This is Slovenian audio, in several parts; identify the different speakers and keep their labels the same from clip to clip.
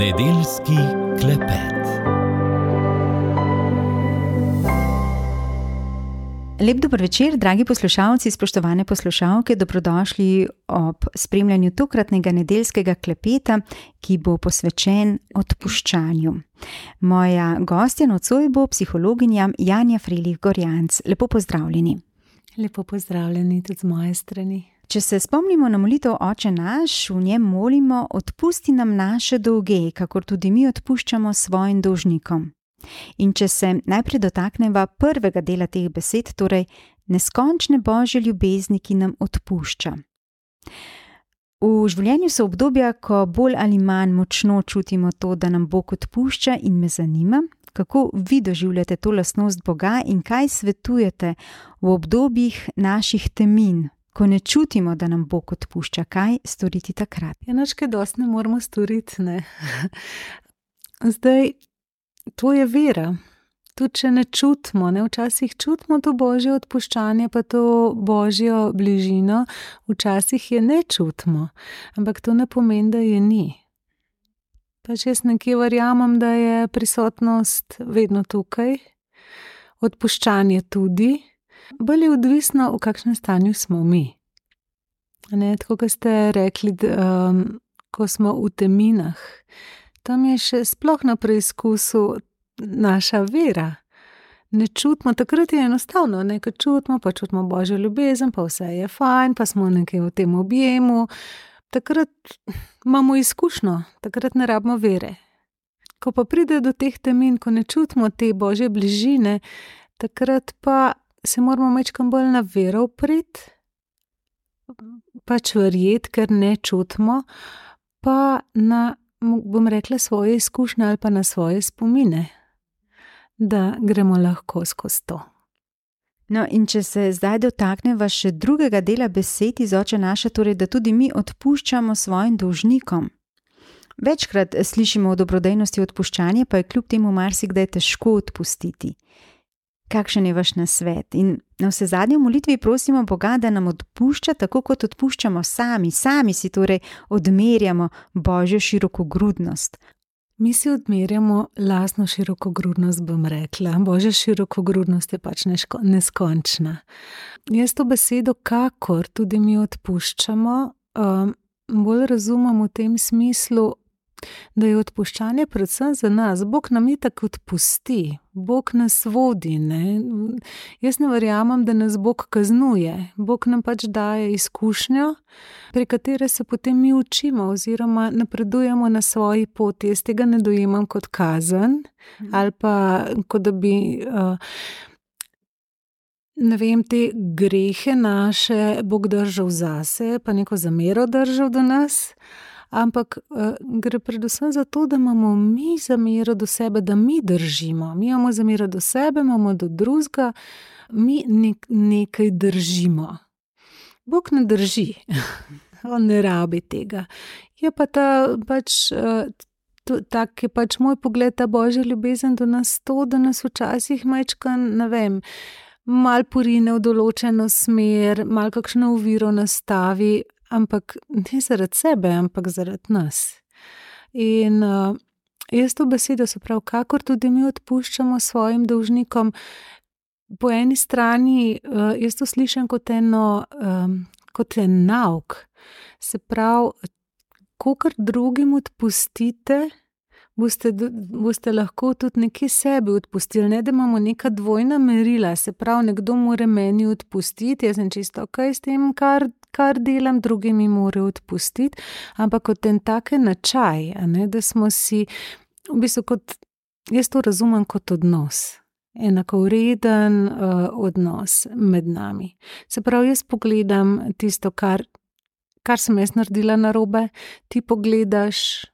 Speaker 1: Nedeljski klepet.
Speaker 2: Lep dober večer, dragi poslušalci, spoštovane poslušalke, dobrodošli ob spremljanju tokratnega nedeljskega klepeta, ki bo posvečen odpuščanju. Moja gostja nocoj bo psihologinja Janja Frilih Gorjanc. Lepo pozdravljeni.
Speaker 3: Lepo pozdravljeni tudi z moje strani.
Speaker 2: Če se spomnimo na molitev Oče naš, v njem molimo: Odpusti nam naše dolge, kakor tudi mi odpuščamo svojim dolžnikom. In če se najprej dotaknemo prvega dela teh besed, torej neskončne božje ljubezni, ki nam odpušča. V življenju so obdobja, ko bolj ali manj močno čutimo to, da nam Bog odpušča, in me zanima, kako vi doživljate to lastnost Boga in kaj svetujete v obdobjih naših temin, ko ne čutimo, da nam Bog odpušča, kaj storiti takrat.
Speaker 3: Enoč, kaj dosti ne moramo storiti. Ne? Zdaj, to je vera. Tudi če ne čutimo, ne? včasih čutimo to božje odpuščanje, pa to božjo bližino, včasih je ne čutimo, ampak to ne pomeni, da je ni. Pač jaz nekje verjamem, da je prisotnost vedno tukaj, odpuščanje tudi, bolj je odvisno, v kakšnem stanju smo mi. Ne, tako kot ste rekli, um, ko smo v teminah, tam je še sploh na preizkusu naša vera. Ne čutimo, takrat je enostavno, nekaj čutimo, pa čutimo božjo ljubezen, pa vse je fajn, pa smo nekaj v tem objemu. Takrat imamo izkušnjo, takrat ne rabimo vere. Ko pa pride do teh temin, ko ne čutimo te božje bližine, takrat pa se moramo večkrat bolj na vero upreti, pač verjeti, ker ne čutimo, pa na, bom rekla, svoje izkušnje ali pa na svoje spomine, da gremo lahko skozi to.
Speaker 2: No, in če se zdaj dotaknemo še drugega dela besed iz oče naše, torej da tudi mi odpuščamo svojim dolžnikom. Večkrat slišimo o dobrodejnosti odpuščanja, pa je kljub temu marsikdaj težko odpustiti. Kakšen je vaš nasvet? In na vse zadnje v molitvi prosimo Boga, da nam odpušča, tako kot odpuščamo sami, sami si torej odmerjamo božjo širokogrudnost.
Speaker 3: Mi si odmerjamo lastno širokogrudnost, bom rekla. Božja širokogrudnost je pač neskončna. Jaz to besedo, kakor tudi mi odpuščamo, um, bolj razumem v tem smislu, da je odpuščanje predvsem za nas. Bog nam je tako odpusti, Bog nas vodi. Ne? Jaz ne verjamem, da nas Bog kaznuje. Bog nam pač daje izkušnjo, pri kateri se potem mi učimo, oziroma napredujemo na svoji poti. Jaz tega ne dojemam kot kazen mhm. ali pa kot da bi. Uh, Ne vem, te grehe naše Bog držal zase, pa neko zamero držal do nas, ampak uh, gre predvsem za to, da imamo mi zamero do sebe, da mi držimo. Mi imamo zamero do sebe, imamo do drugega, mi nek, nekaj držimo. Bog ne drži, on ne rabi tega. Je pa ta pač. Uh, Tak je pač moj pogled, ta božja ljubezen do nas, to, da nas včasih mečka, ne vem, malo porine v določeno smer, malo kakšno uviro nastavi, ampak ne zaradi sebe, ampak zaradi nas. In uh, jaz to besedo, se pravi, kakor tudi mi odpuščamo svojim dolžnikom, po eni strani uh, jaz to slišim kot eno, um, kot en nauk. Se pravi, kar drugim odpustite, boste, boste lahko tudi nekaj sebi odpustili. Ne, da imamo neka dvojna merila, se pravi, nekdo mora meni odpustiti, jaz sem čisto ok s tem, kar, kar delam, drugi mi morajo odpustiti, ampak kot en tak načaj, ne, da smo si, v bistvu, kot, jaz to razumem kot odnos. Enako vreden uh, odnos med nami. Se pravi, jaz pogledam tisto, kar, kar sem jaz naredila na robe, ti pogledaš,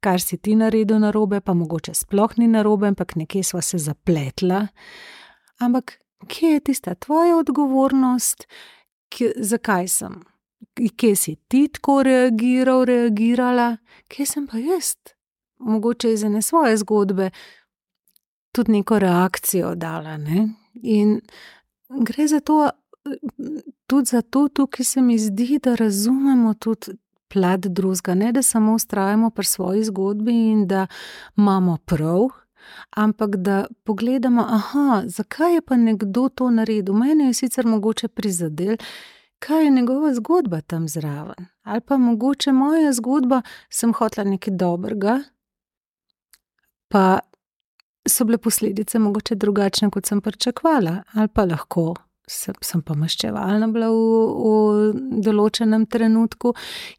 Speaker 3: kar si ti naredil na robe, pa mogoče sploh ni na robe, ampak nekje smo se zapletla. Ampak kje je tista tvoja odgovornost, kje, zakaj sem? Kje si ti tako reagiral, reagirala, kje sem pa jaz? Mogoče iz ene svoje zgodbe tudi neko reakcijo dala. Ne? In gre za to, tudi za to, tukaj se mi zdi, da razumemo tudi plat drugega, ne da samo ustrajamo pri svoji zgodbi in da imamo prav, ampak da pogledamo, aha, zakaj je pa nekdo to naredil. Mene je sicer mogoče prizadel, kaj je njegova zgodba tam zraven. Ali pa mogoče moja zgodba, sem hotla nekaj dobrega, pa so bile posledice mogoče drugačne, kot sem pričakovala, ali pa lahko sem, pa maščevalna bila v, v določenem trenutku.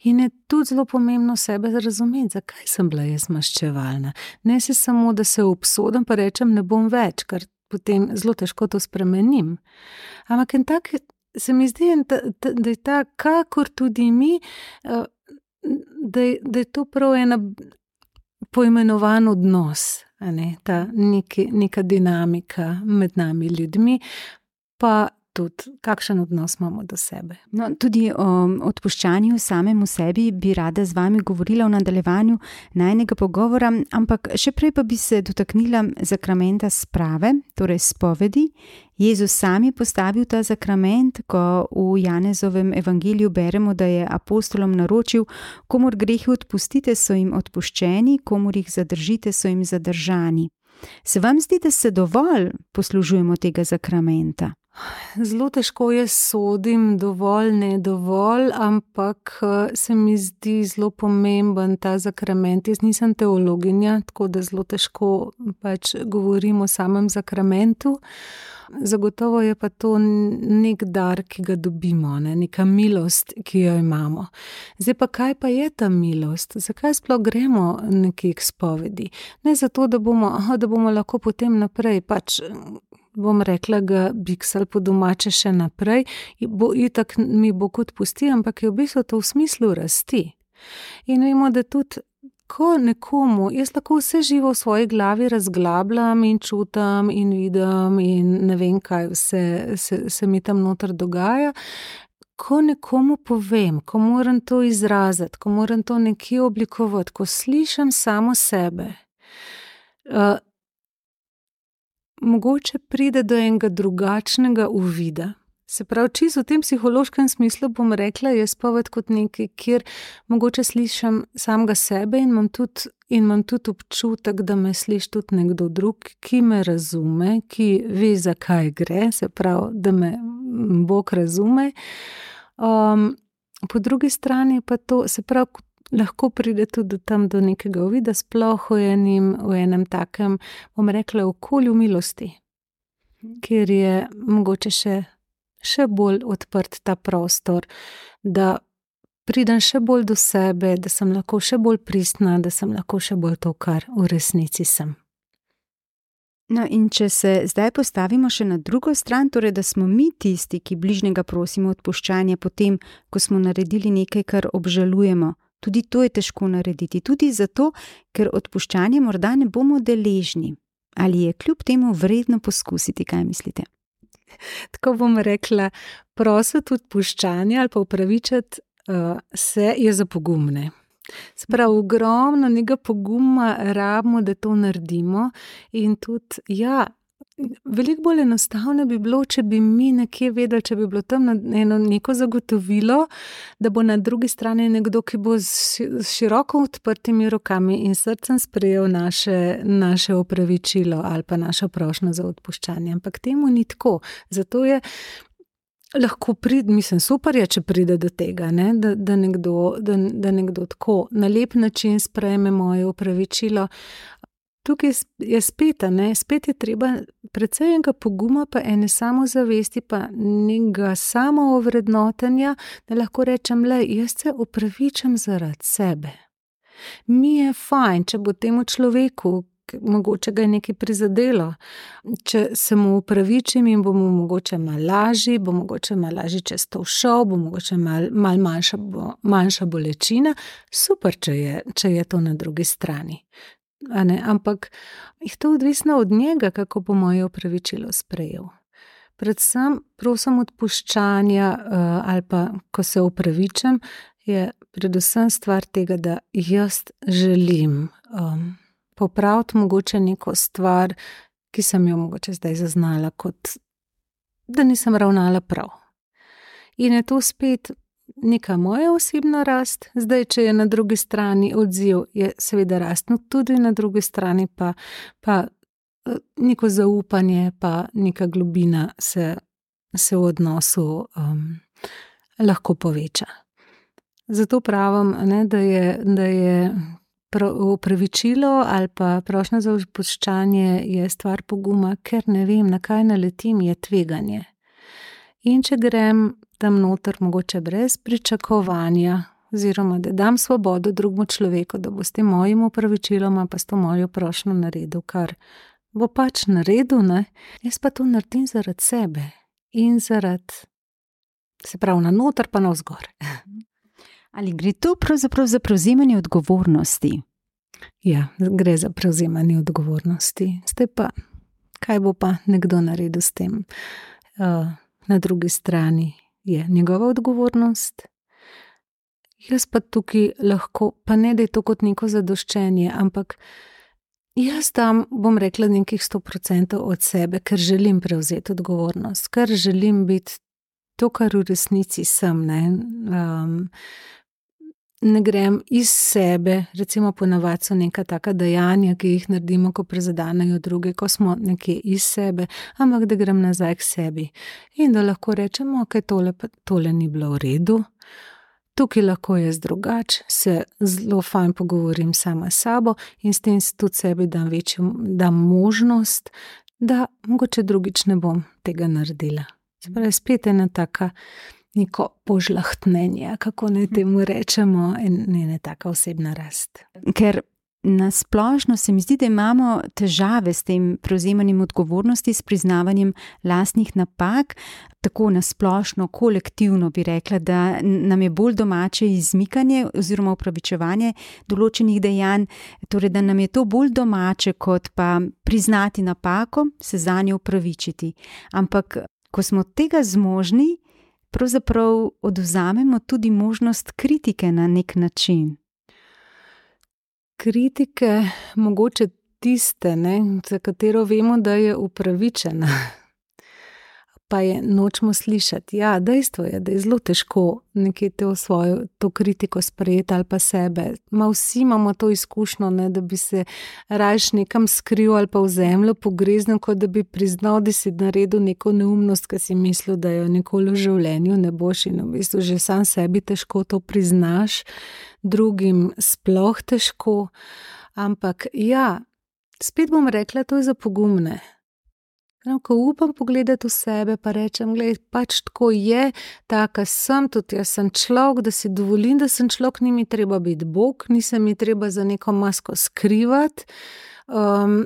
Speaker 3: In je tudi zelo pomembno sebe razumeti, zakaj sem bila jaz maščevalna. Ne se samo, da se obsodim, pa rečem, ne bom več, ker potem zelo težko to spremenim. Ampak en tak. Se mi zdi, da, da, da je ta, kakor tudi mi, eh, da, da je to prav ena poimenovan odnos, ne, ta neki, neka dinamika med nami ljudmi, pa tudi, kakšen odnos imamo do sebe.
Speaker 2: No, tudi o odpuščanju samemu sebi bi rada z vami govorila v nadaljevanju najnega pogovora, ampak še prej pa bi se dotaknila zakramenta sprave, torej spovedi. Jezus sam je postavil ta zakrament, ko v Janezovem evangeliju beremo, da je apostolom naročil: komor grehi odpustite, so jim odpuščeni, komor jih zadržite, so jim zadržani. Se vam zdi, da se dovolj poslužujemo tega zakramenta?
Speaker 3: Zelo težko je sodim, dovolj, ne dovolj, ampak eh, se mi zdi zelo pomemben ta zakrament. Jaz nisem teologinja, tako da zelo težko pač govorim o samem zakramentu. Zagotovo je pa to nek dar, ki ga dobimo, ne? neka milost, ki jo imamo. Zdaj pa kaj pa je ta milost? Zakaj sploh gremo neki spovedi? Ne zato, da bomo, aha, da bomo lahko potem naprej pač bom rekla, ga biksal po domače še naprej, bo itak mi bo kot pusti, ampak je v bistvu to v smislu rasti. In vemo, da tudi. Ko nekomu, jaz lahko vse živo v svoji glavi razglabljam in čutim in vidim, in ne vem, kaj vse se, se mi tam noter dogaja. Ko nekomu povem, ko moram to izraziti, ko moram to nekje oblikovati, ko slišim samo sebe, mogoče pride do enega drugačnega uvida. Se pravi, čisto v tem psihološkem smislu bom rekla, jaz poved kot nekaj, kjer mogoče slišim samega sebe in imam tudi, in imam tudi občutek, da me sliši tudi nekdo drug, ki me razume, ki ve, zakaj gre, se pravi, da me Bog razume. Um, po drugi strani pa to, se pravi, lahko pride tudi tam do nekega uvida, sploh v, enim, v enem takem, bom rekla, okolju milosti, kjer je mogoče še, še bolj odprt ta prostor, da pridem še bolj do sebe, da sem lahko še bolj pristna, da sem lahko še bolj to, kar v resnici sem.
Speaker 2: No, in če se zdaj postavimo še na drugo stran, torej da smo mi tisti, ki bližnjega prosimo odpuščanja, potem, ko smo naredili nekaj, kar obžalujemo, Tudi to je težko narediti, tudi zato, ker odpuščanja morda ne bomo deležni. Ali je kljub temu vredno poskusiti, kaj mislite?
Speaker 3: Tako bom rekla, prositi odpuščanja ali pa upravičiti uh, se je za pogumne. Sprav, ogromno nekega poguma rabimo, da to naredimo, in tudi, ja, Veliko bolj enostavno bi bilo, če bi mi nekje vedeli, če bi bilo tam eno neko zagotovilo, da bo na drugi strani nekdo, ki bo s široko odprtimi rokami in srcem sprejel naše, naše opravičilo ali pa našo prošnjo za odpuščanje. Ampak temu ni tako. Zato je lahko prid, mislim, super je, če pride do tega, ne? da, da, nekdo, da, da nekdo tako na lep način sprejme moje opravičilo tukaj je spet, ne, spet je treba predvsej enega poguma, pa ene samozavesti, pa nekega samoovrednotenja, da lahko rečem, le jaz se upravičam zaradi sebe. Mi je fajn, če bo temu človeku. Mogoče ga je nekaj prizadelo. Če se mu upravičim in bomo mogoče malo lažji, bo mogoče malo lažje čez to šel, bo mogoče malo mal manjša, bo, manjša bolečina, super, če je, če je to na drugi strani ampak je to odvisno od njega, kako bo moje opravičilo sprejel. Predvsem, prosim, odpuščanja uh, ali pa ko se upravičam, je predvsem stvar tega, da jaz želim um, popraviti mogoče neko stvar, ki sem jo mogoče zdaj zaznala, kot da nisem ravnala prav. In je to spet neka moja osebna rast, zdaj, če je na drugi strani odziv, je seveda rast, no tudi na drugi strani pa, pa eh, neko zaupanje, pa neka globina se, se v odnosu um, lahko poveča. Zato pravim, ne, da je, da je upravičilo ali pa prošnja za odpuščanje stvar poguma, ker ne vem, na kaj naletim, je tveganje. In če grem tam noter, mogoče brez pričakovanja, oziroma da dam svobodo drugemu človeku, da bo s tem mojim upravičilom, pa s to mojo prošnjo naredil, kar bo pač naredil, ne? jaz pa to naredim zaradi sebe in zaradi, se pravi, na noter pa na vzgor.
Speaker 2: Ali gre to pravzaprav za prevzemanje odgovornosti?
Speaker 3: Ja, gre za prevzemanje odgovornosti. Zdaj pa, kaj bo pa nekdo naredil s tem? Uh, na drugi strani je njegova odgovornost. Jaz pa tukaj lahko, pa ne da je to kot neko zadoščenje, ampak jaz tam bom rekla nekih 100% od sebe, ker želim prevzeti odgovornost, ker želim biti to, kar v resnici sem. Ne, um, ne grem iz sebe, recimo, ponavadi so neka taka dejanja, ki jih naredimo, ko prezadanejo druge, ko smo nekje iz sebe, ampak da grem nazaj k sebi in da lahko rečemo, da tole, tole ni bilo v redu. Tukaj lahko jaz drugače, se zelo fajn pogovorim sama s sabo in s tem tudi sebi dam večjo dam možnost, da mogoče drugič ne bom tega naredila. Spravi, spet je ena taka neko požlahtnenje, kako naj temu rečemo, in ena taka osebna rast.
Speaker 2: Ker na splošno se mi zdi, da imamo težave s tem prevzemanjem odgovornosti, s priznavanjem lastnih napak. Tako na splošno, kolektivno bi rekla, da nam je bolj domače izmikanje oziroma upravičevanje določenih dejanj, torej da nam je to bolj domače, kot pa priznati napako, se za njo upravičiti. Ampak, ko smo tega zmožni, pravzaprav odvzamemo tudi možnost kritike na nek način.
Speaker 3: Kritike, mogoče tiste, ne, za katero vemo, da je upravičena pa je nočemo slišati. Ja, dejstvo je, da je zelo težko nekaj to svojo to kritiko sprejeti ali pa sebe. Ma vsi imamo to izkušnjo, ne, da bi se rajš nekam skril ali pa v zemljo pogreznil, kot da bi priznal, da si naredil neko neumnost, ki si mislil, da jo nikoli v življenju ne boš in v bistvu že sam sebi težko to priznaš, drugim sploh težko. Ampak ja, spet bom rekla, to je za pogumne. No, ko upam pogledati v sebe, pa rečem, da pač tako je, tako sem, tudi jaz sem človek, da si dovolim, da sem človek, ni mi treba biti Bog, nisem mi treba za neko masko skrivati. Um,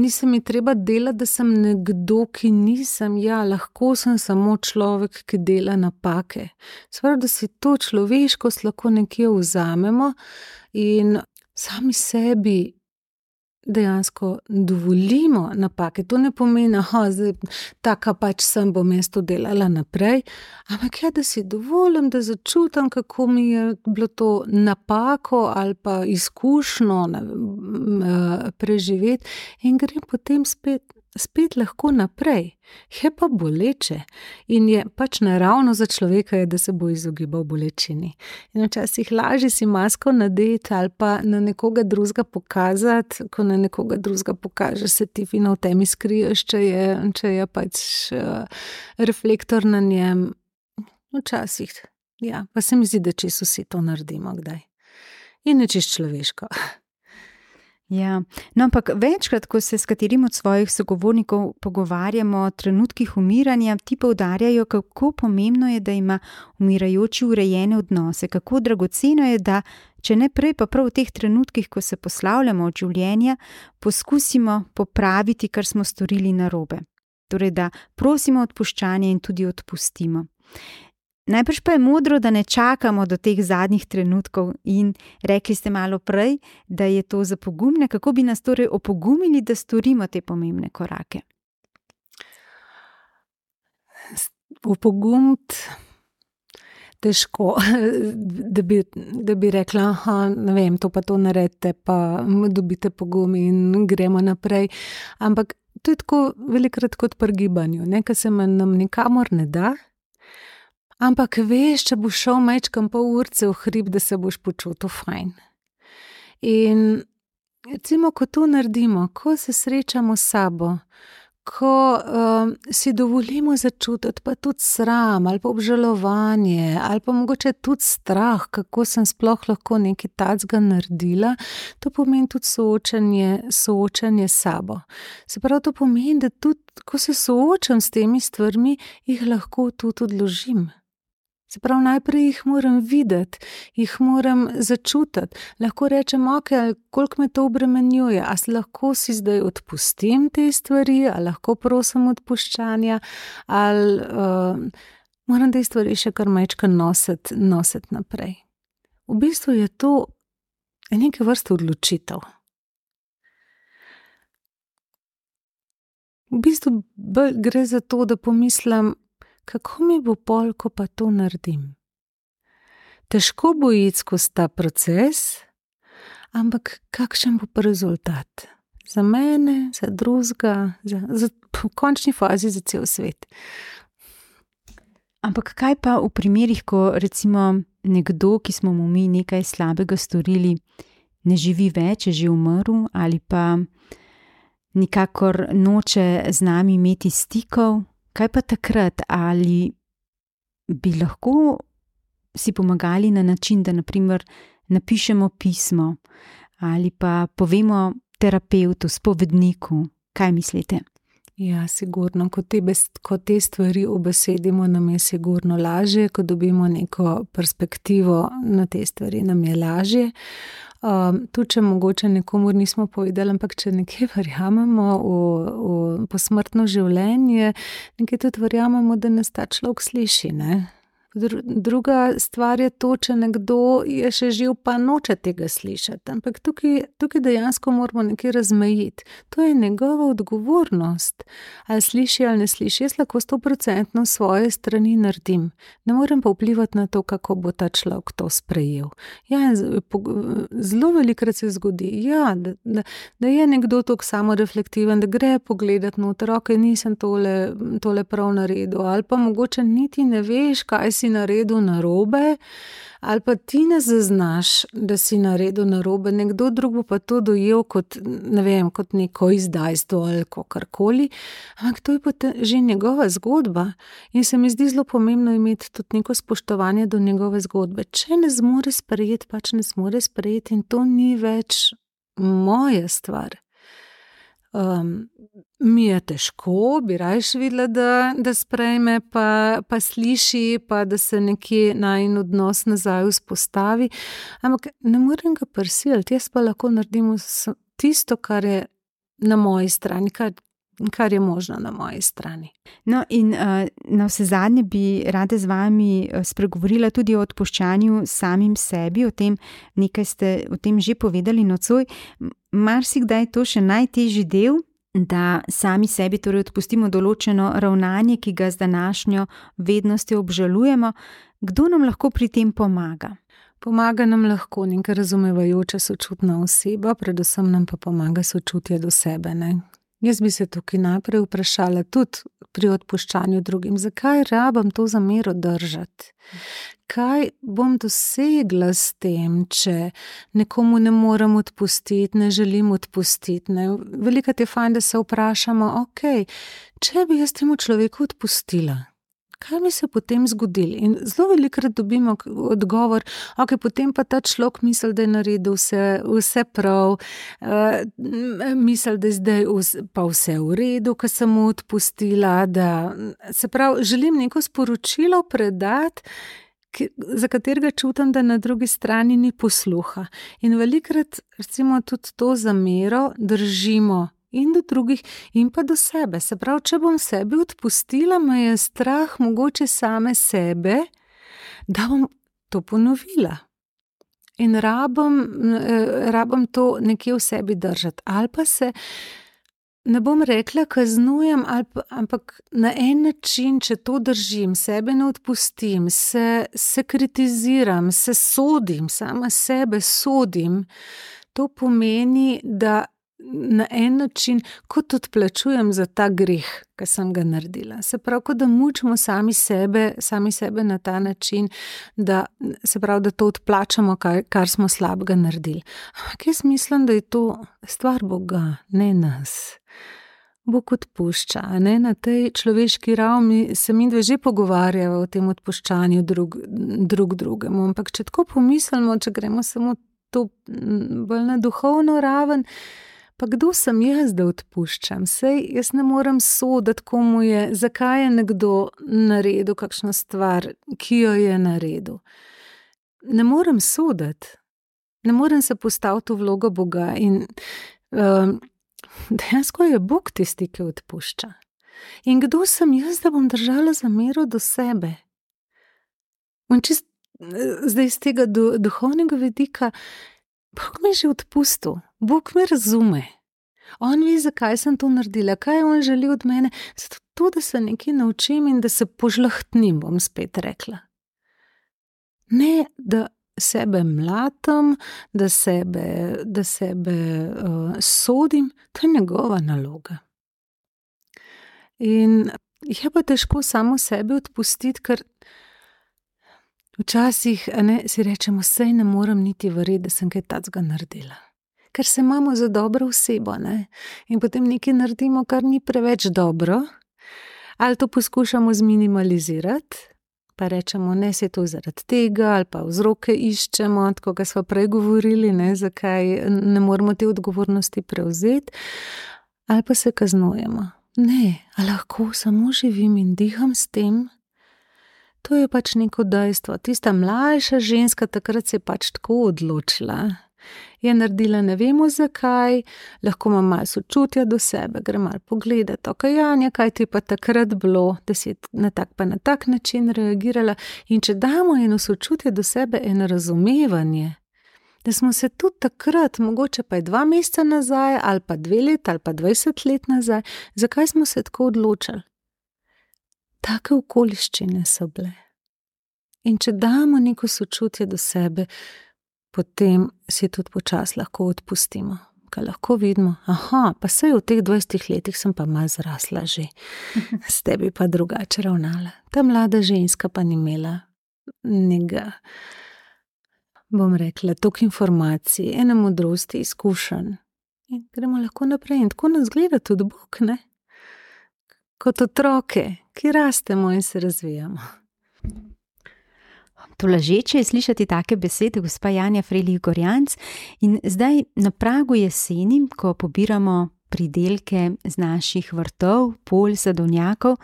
Speaker 3: nisem mi treba delati, da sem nekdo, ki nisem. Ja, lahko sem samo človek, ki dela napake. Svarno, da si to človeškost lahko nekje vzamemo in sami sebi dejansko dovolimo napake. To ne pomeni, da tako pač sem bom jaz to delala naprej, ampak ja, da si dovolim, da začutim, kako mi je bilo to napako ali pa izkušnjo preživeti, in grem potem spet spet lahko naprej, je pa boleče in je pač naravno za človeka, je, da se bo izogibal bolečini. In včasih lažje si masko nadeti ali pa na nekoga drugega pokazati, ko na nekoga drugega pokažeš, se ti fino v temi skriješ, če je, če je pač uh, reflektor na njem. Včasih, ja, pa se mi zdi, da če so vsi to naredimo, kdaj. In nečeš človeško.
Speaker 2: Ja, no, ampak večkrat, ko se s katerim od svojih sogovornikov pogovarjamo o trenutkih umiranja, ti poudarjajo, kako pomembno je, da ima umirajoči urejene odnose, kako dragoceno je, da če ne prej, pa prav v teh trenutkih, ko se poslavljamo od življenja, poskusimo popraviti, kar smo storili narobe. Torej, da prosimo odpuščanje in tudi odpustimo. Najprej pa je modro, da ne čakamo do teh zadnjih trenutkov, in rekli ste malo prej, da je to za pogumne. Kako bi nas torej opogumili, da storimo te pomembne korake?
Speaker 3: Opogumiti težko, da bi, da bi rekla, da je to pa to naredite, pa dobite pogum in gremo naprej. Ampak to je tako velikrat kot pri gibanju, nekaj se nam nikamor ne da. Ampak veš, če boš šel mečkam pol urce v hrib, da se boš počutil fajn. In recimo, ko to naredimo, ko se srečamo s sabo, ko um, si dovolimo začutiti pa tudi sram ali pa obžalovanje ali pa mogoče tudi strah, kako sem sploh lahko nekaj tacga naredila, to pomeni tudi soočanje, soočanje s sabo. Se pravi, to pomeni, da tudi, ko se soočam s temi stvarmi, jih lahko tudi odložim. Se pravi, najprej jih moram videti, jih moram začutiti. Lahko rečem, ok, koliko me to obremenjuje, a se lahko si zdaj odpustim te stvari, ali lahko prosim odpuščanja, ali uh, moram te stvari še kar mečka nositi, nositi naprej. V bistvu je to nekaj vrste odločitev. V bistvu gre za to, da pomislim, kako mi bo pol, ko pa to naredim. Težko bo iti skozi ta proces, ampak kakšen bo rezultat za mene, za drugega, za, za, v končni fazi za cel svet.
Speaker 2: Ampak kaj pa v primerih, ko recimo nekdo, ki smo mu mi nekaj slabega storili, ne živi več, je že umrl ali pa nikakor noče z nami imeti stikov, Kaj pa takrat, ali bi lahko si pomagali na način, da naprimer napišemo pismo ali pa povemo terapeutu, spovedniku, kaj mislite?
Speaker 3: Ja, sigurno, ko te, ko te stvari obesedimo, nam je sigurno lažje, ko dobimo neko perspektivo na te stvari, nam je lažje. Um, tudi, če mogoče nekomu nismo povedali, ampak če nekaj verjamemo v, v posmrtno življenje, nekaj tudi verjamemo, da nas ta človek sliši. Ne? Druga stvar je to, če nekdo je še živ, pa noče tega slišati. Ampak tukaj, tukaj dejansko moramo nekaj razmejiti. To je njegova odgovornost. Ali sliši ali ne sliši, jaz lahko sto procentno svoje strani naredim. Ne morem pa vplivati na to, kako bo ta človek to sprejel. Ja, zelo velikrat se zgodi, ja, da, da, da je nekdo tako samoreflektiven, da gre pogledati noter, ok, nisem tole, tole prav naredil. Ali pa mogoče niti ne veš, kaj si naredil na robe, ali pa ti ne zaznaš, da si naredil na robe, nekdo drug pa to dojel kot, ne vem, kot neko izdajstvo ali karkoli. Ampak to je pa te, že njegova zgodba in se mi zdi zelo pomembno imeti tudi neko spoštovanje do njegove zgodbe. Če ne zmore sprejeti, pač ne zmore sprejeti in to ni več moja stvar. Um, mi je težko, bi rajš videla, da, da sprejme, pa, pa sliši, pa da se nekje najn odnos nazaj vzpostavi. Ampak ne morem ga prisiliti, jaz pa lahko naredim tisto, kar je na moji strani, kar, kar je možno na moji strani.
Speaker 2: No, in uh, na vse zadnje bi rada z vami eh, spregovorila tudi o odpuščanju samim sebi, o tem, nekaj ste o tem že povedali nocoj. Marsikdaj je to še najtežji del, da sami sebi torej odpustimo določeno ravnanje, ki ga z današnjo vednostjo obžalujemo. Kdo nam lahko pri tem pomaga?
Speaker 3: Pomaga nam lahko neka razumevajoča, sočutna oseba, predvsem nam pa pomaga sočutje do sebe. Ne? Jaz bi se tukaj najprej vprašala, tudi pri odpuščanju drugim, zakaj rabim to zamero držati? Kaj bom dosegla s tem, če nekomu ne morem odpustiti, ne želim odpustiti? Veliko je fajn, da se vprašamo, ok, če bi jaz temu človeku odpustila, kaj bi se potem zgodilo? In zelo velikokrat dobimo odgovor, da okay, potem pa ta človek misli, da je naredil vse, vse prav, uh, misli, da je zdaj pa vse v redu, ker sem mu odpustila. Da, se pravi, želim neko sporočilo predati. Za katerega čutim, da na drugi strani ni posluha. In velikrat, recimo, tudi to zamero držimo in do drugih, in pa do sebe. Se pravi, če bom sebi odpustila, me je strah, mogoče same sebe, da bom to ponovila. In rabim, eh, rabim to nekje v sebi držati. Ali pa se ne bom rekla, kaznujem, pa, ampak na en način, če to držim, sebe ne odpustim, se, se kritiziram, se sodim, sama sebe sodim. To pomeni, da na en način, kot odplačujem za ta greh, ki sem ga naredila. Se pravi, kot da mučimo sami sebe, sami sebe na ta način, da, se pravi, da to odplačamo, kar, kar smo slabega naredili. Ampak jaz mislim, da je to stvar Boga, ne nas. Bog odpušča. Ne? Na tej človeški ravni se mi dve že pogovarjamo o tem odpuščanju drug, drug drugemu. Ampak če tako pomislimo, če gremo samo to bolj na duhovno raven, pa kdo sem jaz, da odpuščam? Sej jaz ne morem soditi, komu je, zakaj je nekdo naredil kakšno stvar, ki jo je naredil. Ne morem soditi, ne morem se postaviti v vlogo Boga in. Um, dejansko je Bog tisti, ki odpušča. In kdo sem jaz, da bom držala za mero do sebe? Čist, zdaj iz tega do, duhovnega vidika, Bog mi je že odpustil, Bog me razume. On ve, zakaj sem to naredila, kaj on želi od mene, zato to, da se nekaj naučim in da se požlahtnim, bom spet rekla. Ne, da sebe mlatam, da sebe, da sebe uh, sodim, to je njegova naloga. In je pa težko samo sebe odpustiti, ker včasih ne, si rečemo, da ne morem niti verjeti, da sem kaj takega naredila. Ker se imamo za dobro osebo ne? in potem nekaj naredimo, kar ni preveč dobro, ali to poskušamo zminimalizirati, pa rečemo, ne se to zaradi tega, ali pa vzroke iščemo, tako kot smo prej govorili, ne, zakaj ne moremo te odgovornosti prevzeti, ali pa se kaznujemo. Ne, lahko samo živim in diham s tem. To je pač neko dejstvo. Tista mlajša ženska takrat se je pač tako odločila je naredila ne vemo zakaj, lahko ima malo sočutja do sebe, gre malo pogledati, ok, Janja, kaj ti pa takrat bilo, da si na tak pa na tak način reagirala. In če damo eno sočutje do sebe, eno razumevanje, da smo se tudi takrat, mogoče pa je dva meseca nazaj, ali pa dve leti, ali pa dvajset let nazaj, zakaj smo se tako odločili. Take okoliščine so bile. In če damo neko sočutje do sebe, potem si tudi počasi lahko odpustimo. Kaj lahko vidimo, aha, pa se je v teh 20 letih sem pa malo zrasla že, s tebi pa drugače ravnala. Ta mlada ženska pa ni imela njega, bom rekla, toliko informacij, ene modrosti, izkušenj. In gremo lahko naprej in tako nas gleda tudi Bog, ne? Kot otroke, ki rastemo in se razvijamo.
Speaker 2: To ležeče je slišati take besede, gospa Janja Frelih Gorjanc. In zdaj na pragu jeseni, ko pobiramo pridelke z naših vrtov, polj, sadovnjakov,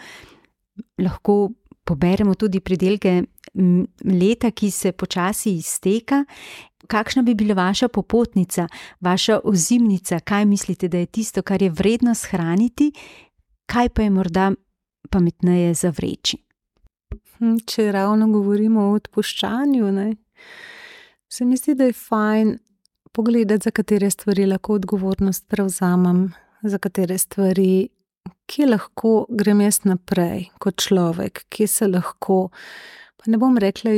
Speaker 2: lahko poberemo tudi pridelke leta, ki se počasi izteka. Kakšna bi bila vaša popotnica, vaša ozimnica, kaj mislite, da je tisto, kar je vredno shraniti, kaj pa je morda pametneje zavreči?
Speaker 3: Hm, če ravno govorimo o odpuščanju, ne, se mi zdi, da je fajn pogledati, za katere stvari lahko odgovornost prevzamem, za katere stvari, kje lahko grem jaz naprej kot človek, kje se lahko. Pa ne bom rekla,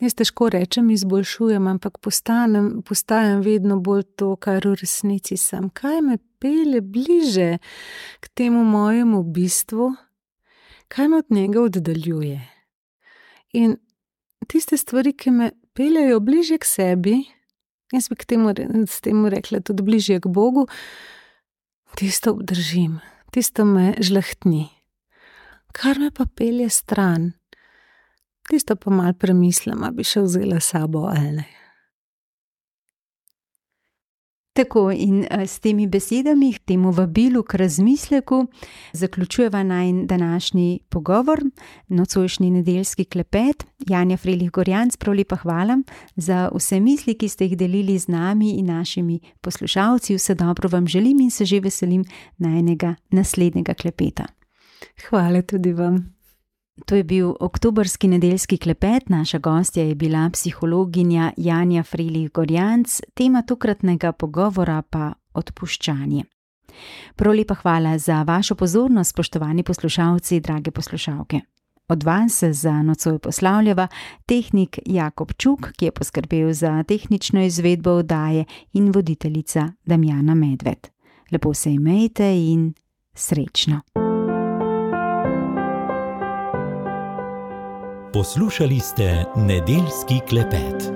Speaker 3: jaz težko rečem, izboljšujem, ampak postanem, postajam vedno bolj to, kar v resnici sem. Kaj me pele bliže k temu mojemu bistvu, kaj me od njega oddaljuje. In tiste stvari, ki me peljejo bližje k sebi, jaz bi k temu, temu rekla tudi bližje k Bogu, tisto obdržim, tisto me žlehtni. Kar me pa pelje stran, tisto pa mal premislim, da bi še vzela sabo ali ne.
Speaker 2: Tako in eh, s temi besedami, temu vabilu k razmisleku, zaključujeva naj današnji pogovor, nocojšnji nedeljski klepet. Janja Frelih Gorjanc, prav lepa hvala za vse misli, ki ste jih delili z nami in našimi poslušalci. Vse dobro vam želim in se že veselim najnega naslednjega klepeta.
Speaker 3: Hvala tudi vam.
Speaker 2: To je bil oktobrski nedeljski klepet, naša gostja je bila psihologinja Janja Frelih Gorjanc, tema tokratnega pogovora pa odpuščanje. Prav lepa hvala za vašo pozornost, spoštovani poslušalci, drage poslušalke. Od vas se za nocoj poslavljava tehnik Jakob Čuk, ki je poskrbel za tehnično izvedbo oddaje in voditeljica Damjana Medved. Lepo se imejte in srečno.
Speaker 1: Poslušali ste nedeljski klepet.